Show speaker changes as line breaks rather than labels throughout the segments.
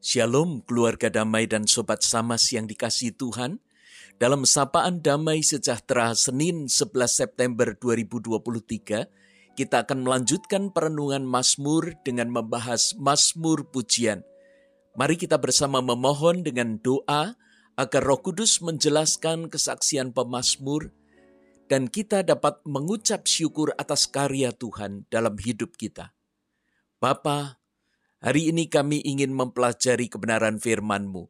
Shalom keluarga damai dan sobat samas yang dikasih Tuhan. Dalam sapaan damai sejahtera Senin 11 September 2023, kita akan melanjutkan perenungan Mazmur dengan membahas Mazmur pujian. Mari kita bersama memohon dengan doa agar Roh Kudus menjelaskan kesaksian pemazmur dan kita dapat mengucap syukur atas karya Tuhan dalam hidup kita. Bapa, hari ini kami ingin mempelajari kebenaran firman-Mu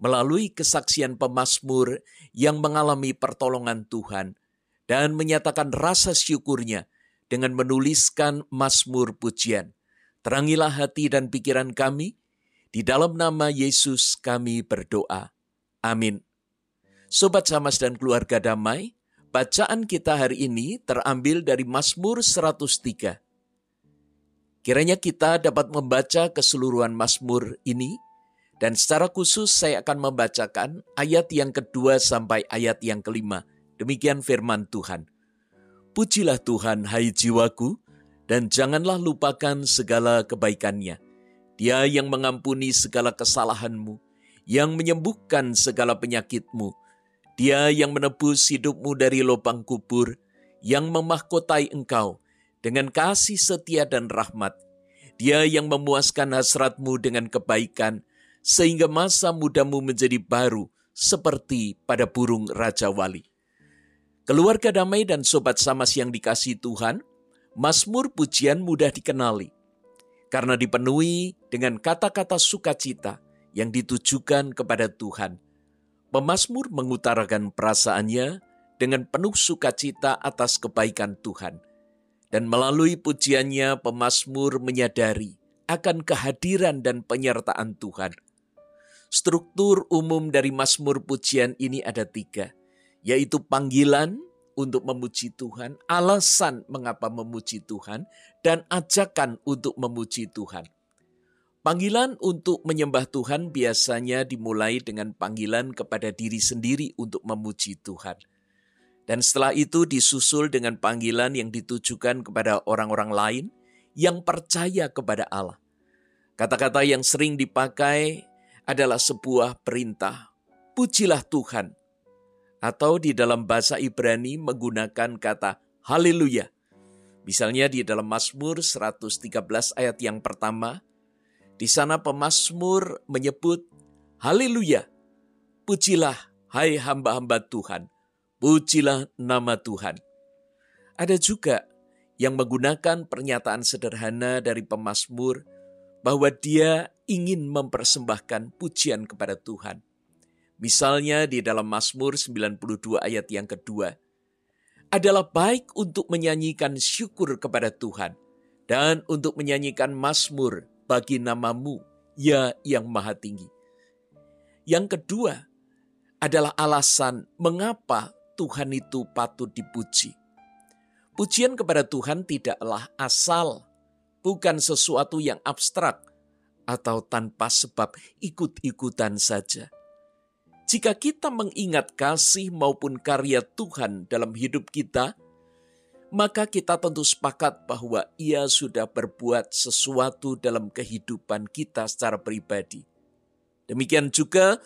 melalui kesaksian pemazmur yang mengalami pertolongan Tuhan dan menyatakan rasa syukurnya dengan menuliskan mazmur pujian. Terangilah hati dan pikiran kami, di dalam nama Yesus kami berdoa. Amin. Sobat Samas dan keluarga damai, bacaan kita hari ini terambil dari Mazmur 103. Kiranya kita dapat membaca keseluruhan Mazmur ini, dan secara khusus saya akan membacakan ayat yang kedua sampai ayat yang kelima. Demikian firman Tuhan. Pujilah Tuhan, hai jiwaku, dan janganlah lupakan segala kebaikannya. Dia yang mengampuni segala kesalahanmu, yang menyembuhkan segala penyakitmu. Dia yang menebus hidupmu dari lubang kubur, yang memahkotai engkau, dengan kasih setia dan rahmat. Dia yang memuaskan hasratmu dengan kebaikan, sehingga masa mudamu menjadi baru seperti pada burung Raja Wali. Keluarga damai dan sobat samas yang dikasih Tuhan, Mazmur pujian mudah dikenali karena dipenuhi dengan kata-kata sukacita yang ditujukan kepada Tuhan. Pemazmur mengutarakan perasaannya dengan penuh sukacita atas kebaikan Tuhan – dan melalui pujiannya pemazmur menyadari akan kehadiran dan penyertaan Tuhan. Struktur umum dari Mazmur pujian ini ada tiga, yaitu panggilan untuk memuji Tuhan, alasan mengapa memuji Tuhan, dan ajakan untuk memuji Tuhan. Panggilan untuk menyembah Tuhan biasanya dimulai dengan panggilan kepada diri sendiri untuk memuji Tuhan. Dan setelah itu disusul dengan panggilan yang ditujukan kepada orang-orang lain yang percaya kepada Allah. Kata-kata yang sering dipakai adalah sebuah perintah, pujilah Tuhan. Atau di dalam bahasa Ibrani menggunakan kata haleluya. Misalnya di dalam Mazmur 113 ayat yang pertama, di sana pemazmur menyebut haleluya, pujilah hai hamba-hamba Tuhan Pujilah nama Tuhan. Ada juga yang menggunakan pernyataan sederhana dari pemazmur bahwa dia ingin mempersembahkan pujian kepada Tuhan. Misalnya di dalam Mazmur 92 ayat yang kedua, adalah baik untuk menyanyikan syukur kepada Tuhan dan untuk menyanyikan mazmur bagi namamu, ya yang maha tinggi. Yang kedua adalah alasan mengapa Tuhan itu patut dipuji. Pujian kepada Tuhan tidaklah asal, bukan sesuatu yang abstrak atau tanpa sebab ikut-ikutan saja. Jika kita mengingat kasih maupun karya Tuhan dalam hidup kita, maka kita tentu sepakat bahwa Ia sudah berbuat sesuatu dalam kehidupan kita secara pribadi. Demikian juga,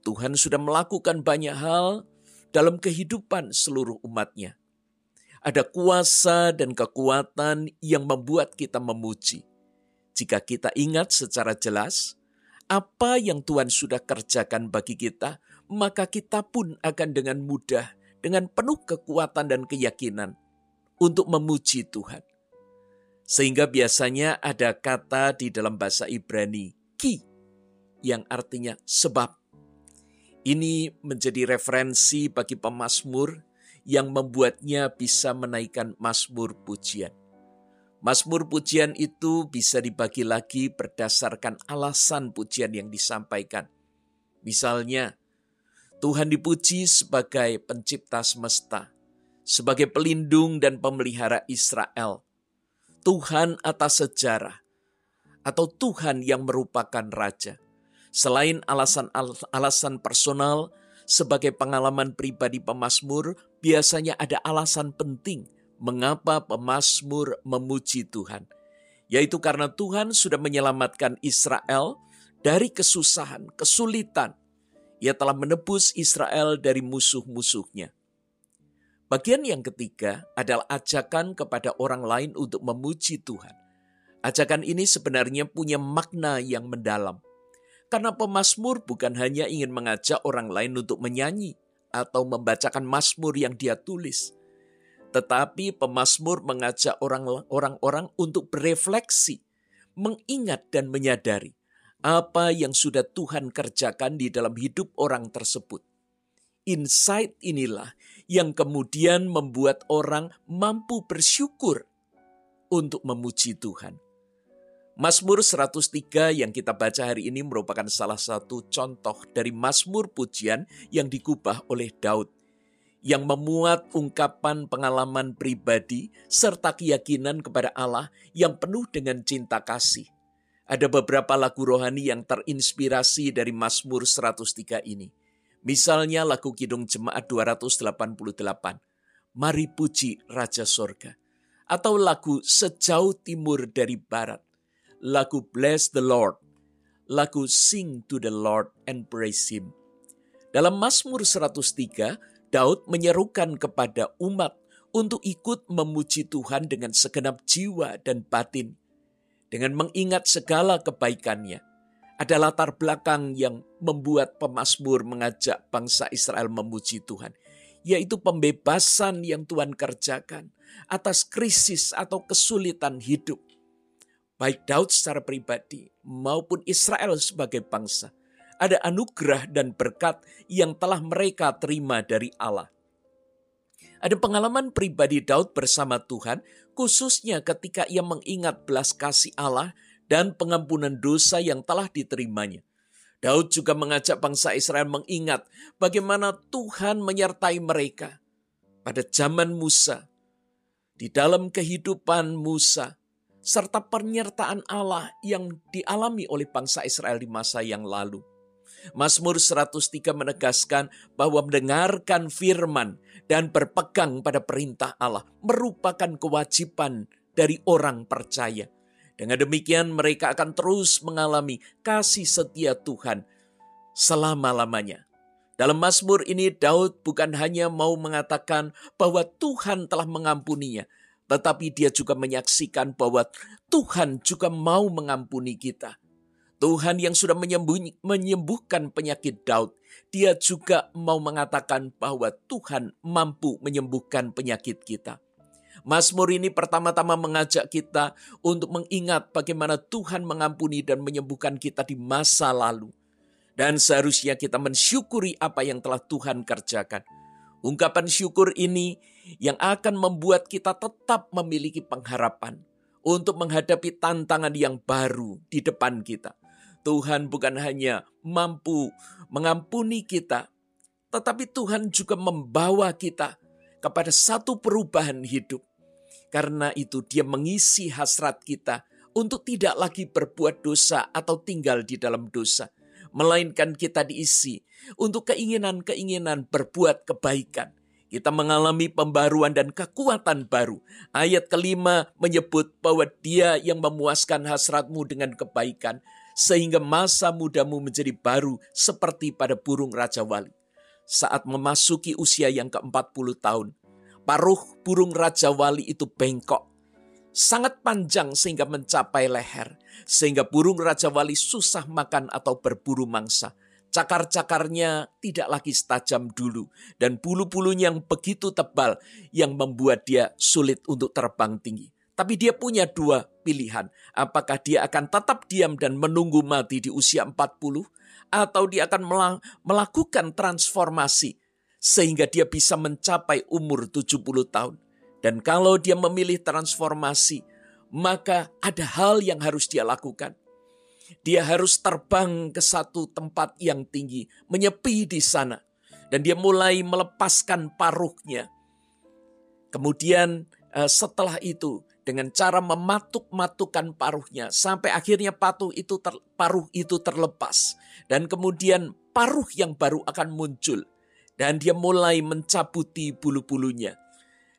Tuhan sudah melakukan banyak hal dalam kehidupan seluruh umatnya. Ada kuasa dan kekuatan yang membuat kita memuji. Jika kita ingat secara jelas apa yang Tuhan sudah kerjakan bagi kita, maka kita pun akan dengan mudah, dengan penuh kekuatan dan keyakinan untuk memuji Tuhan. Sehingga biasanya ada kata di dalam bahasa Ibrani, ki, yang artinya sebab ini menjadi referensi bagi pemazmur yang membuatnya bisa menaikkan mazmur pujian. Mazmur pujian itu bisa dibagi lagi berdasarkan alasan pujian yang disampaikan. Misalnya, Tuhan dipuji sebagai pencipta semesta, sebagai pelindung dan pemelihara Israel, Tuhan atas sejarah, atau Tuhan yang merupakan raja. Selain alasan-alasan personal, sebagai pengalaman pribadi pemazmur, biasanya ada alasan penting mengapa pemazmur memuji Tuhan, yaitu karena Tuhan sudah menyelamatkan Israel dari kesusahan, kesulitan. Ia telah menebus Israel dari musuh-musuhnya. Bagian yang ketiga adalah ajakan kepada orang lain untuk memuji Tuhan. Ajakan ini sebenarnya punya makna yang mendalam. Karena pemazmur bukan hanya ingin mengajak orang lain untuk menyanyi atau membacakan mazmur yang dia tulis, tetapi pemazmur mengajak orang-orang untuk berefleksi, mengingat dan menyadari apa yang sudah Tuhan kerjakan di dalam hidup orang tersebut. Insight inilah yang kemudian membuat orang mampu bersyukur untuk memuji Tuhan. Mazmur 103 yang kita baca hari ini merupakan salah satu contoh dari Mazmur pujian yang digubah oleh Daud yang memuat ungkapan pengalaman pribadi serta keyakinan kepada Allah yang penuh dengan cinta kasih. Ada beberapa lagu rohani yang terinspirasi dari Mazmur 103 ini. Misalnya lagu Kidung Jemaat 288, Mari Puji Raja Sorga. Atau lagu Sejauh Timur dari Barat, lagu Bless the Lord, lagu Sing to the Lord and Praise Him. Dalam Mazmur 103, Daud menyerukan kepada umat untuk ikut memuji Tuhan dengan segenap jiwa dan batin. Dengan mengingat segala kebaikannya. Ada latar belakang yang membuat pemazmur mengajak bangsa Israel memuji Tuhan. Yaitu pembebasan yang Tuhan kerjakan atas krisis atau kesulitan hidup baik Daud secara pribadi maupun Israel sebagai bangsa, ada anugerah dan berkat yang telah mereka terima dari Allah. Ada pengalaman pribadi Daud bersama Tuhan, khususnya ketika ia mengingat belas kasih Allah dan pengampunan dosa yang telah diterimanya. Daud juga mengajak bangsa Israel mengingat bagaimana Tuhan menyertai mereka pada zaman Musa. Di dalam kehidupan Musa, serta penyertaan Allah yang dialami oleh bangsa Israel di masa yang lalu. Mazmur 103 menegaskan bahwa mendengarkan firman dan berpegang pada perintah Allah merupakan kewajiban dari orang percaya. Dengan demikian mereka akan terus mengalami kasih setia Tuhan selama-lamanya. Dalam Mazmur ini Daud bukan hanya mau mengatakan bahwa Tuhan telah mengampuninya, tetapi dia juga menyaksikan bahwa Tuhan juga mau mengampuni kita. Tuhan yang sudah menyembuhkan penyakit Daud, dia juga mau mengatakan bahwa Tuhan mampu menyembuhkan penyakit kita. Mazmur ini pertama-tama mengajak kita untuk mengingat bagaimana Tuhan mengampuni dan menyembuhkan kita di masa lalu. Dan seharusnya kita mensyukuri apa yang telah Tuhan kerjakan. Ungkapan syukur ini yang akan membuat kita tetap memiliki pengharapan untuk menghadapi tantangan yang baru di depan kita. Tuhan bukan hanya mampu mengampuni kita, tetapi Tuhan juga membawa kita kepada satu perubahan hidup. Karena itu, Dia mengisi hasrat kita untuk tidak lagi berbuat dosa atau tinggal di dalam dosa, melainkan kita diisi untuk keinginan-keinginan berbuat kebaikan kita mengalami pembaruan dan kekuatan baru. Ayat kelima menyebut bahwa dia yang memuaskan hasratmu dengan kebaikan, sehingga masa mudamu menjadi baru seperti pada burung Raja Wali. Saat memasuki usia yang ke-40 tahun, paruh burung Raja Wali itu bengkok. Sangat panjang sehingga mencapai leher, sehingga burung Raja Wali susah makan atau berburu mangsa. Cakar-cakarnya tidak lagi setajam dulu dan bulu-bulunya yang begitu tebal yang membuat dia sulit untuk terbang tinggi. Tapi dia punya dua pilihan. Apakah dia akan tetap diam dan menunggu mati di usia 40 atau dia akan melakukan transformasi sehingga dia bisa mencapai umur 70 tahun. Dan kalau dia memilih transformasi, maka ada hal yang harus dia lakukan. Dia harus terbang ke satu tempat yang tinggi, menyepi di sana. Dan dia mulai melepaskan paruhnya. Kemudian eh, setelah itu dengan cara mematuk-matukan paruhnya sampai akhirnya patuh itu ter, paruh itu terlepas dan kemudian paruh yang baru akan muncul dan dia mulai mencabuti bulu-bulunya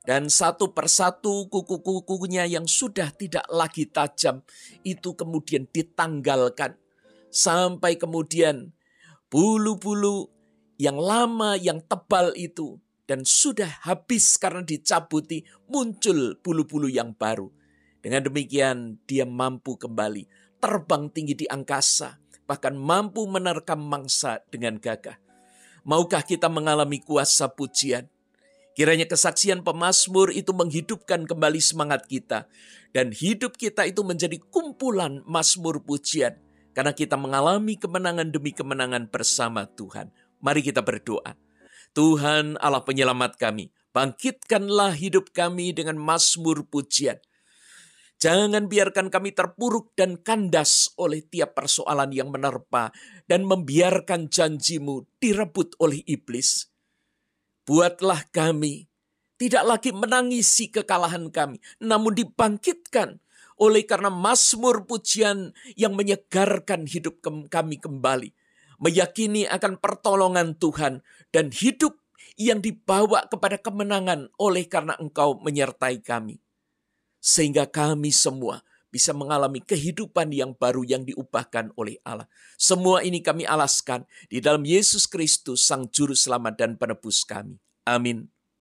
dan satu persatu kuku-kukunya yang sudah tidak lagi tajam itu kemudian ditanggalkan Sampai kemudian bulu-bulu yang lama, yang tebal itu, dan sudah habis karena dicabuti, muncul bulu-bulu yang baru. Dengan demikian, dia mampu kembali terbang tinggi di angkasa, bahkan mampu menerkam mangsa dengan gagah. Maukah kita mengalami kuasa pujian? Kiranya kesaksian pemazmur itu menghidupkan kembali semangat kita. Dan hidup kita itu menjadi kumpulan mazmur pujian. Karena kita mengalami kemenangan demi kemenangan bersama Tuhan. Mari kita berdoa. Tuhan Allah penyelamat kami, bangkitkanlah hidup kami dengan mazmur pujian. Jangan biarkan kami terpuruk dan kandas oleh tiap persoalan yang menerpa dan membiarkan janjimu direbut oleh iblis. Buatlah kami tidak lagi menangisi kekalahan kami, namun dibangkitkan oleh karena mazmur pujian yang menyegarkan hidup kami kembali. Meyakini akan pertolongan Tuhan dan hidup yang dibawa kepada kemenangan oleh karena engkau menyertai kami sehingga kami semua bisa mengalami kehidupan yang baru yang diubahkan oleh Allah. Semua ini kami alaskan di dalam Yesus Kristus, Sang Juru Selamat dan Penebus kami. Amin.